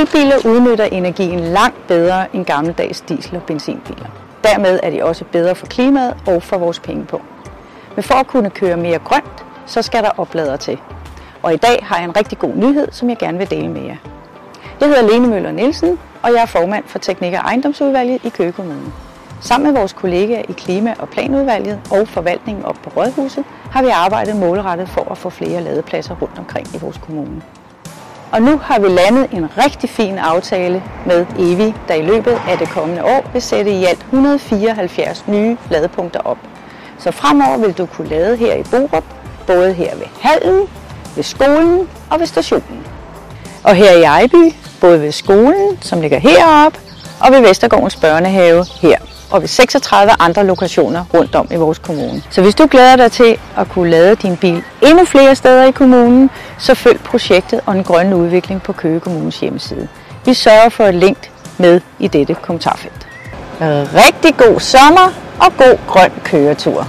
Elbiler udnytter energien langt bedre end gammeldags diesel- og benzinbiler. Dermed er de også bedre for klimaet og for vores penge på. Men for at kunne køre mere grønt, så skal der oplader til. Og i dag har jeg en rigtig god nyhed, som jeg gerne vil dele med jer. Jeg hedder Lene Møller Nielsen, og jeg er formand for Teknik- og ejendomsudvalget i Køge Kommune. Sammen med vores kollegaer i Klima- og Planudvalget og forvaltningen op på Rådhuset har vi arbejdet målrettet for at få flere ladepladser rundt omkring i vores kommune. Og nu har vi landet en rigtig fin aftale med EVI, der i løbet af det kommende år vil sætte i alt 174 nye ladepunkter op. Så fremover vil du kunne lade her i Borup, både her ved hallen, ved skolen og ved stationen. Og her i Ejby, både ved skolen, som ligger heroppe, og ved Vestergårdens børnehave her og ved 36 andre lokationer rundt om i vores kommune. Så hvis du glæder dig til at kunne lade din bil endnu flere steder i kommunen, så følg projektet og den grønne udvikling på Køge Kommunes hjemmeside. Vi sørger for et link med i dette kommentarfelt. Rigtig god sommer og god grøn køretur.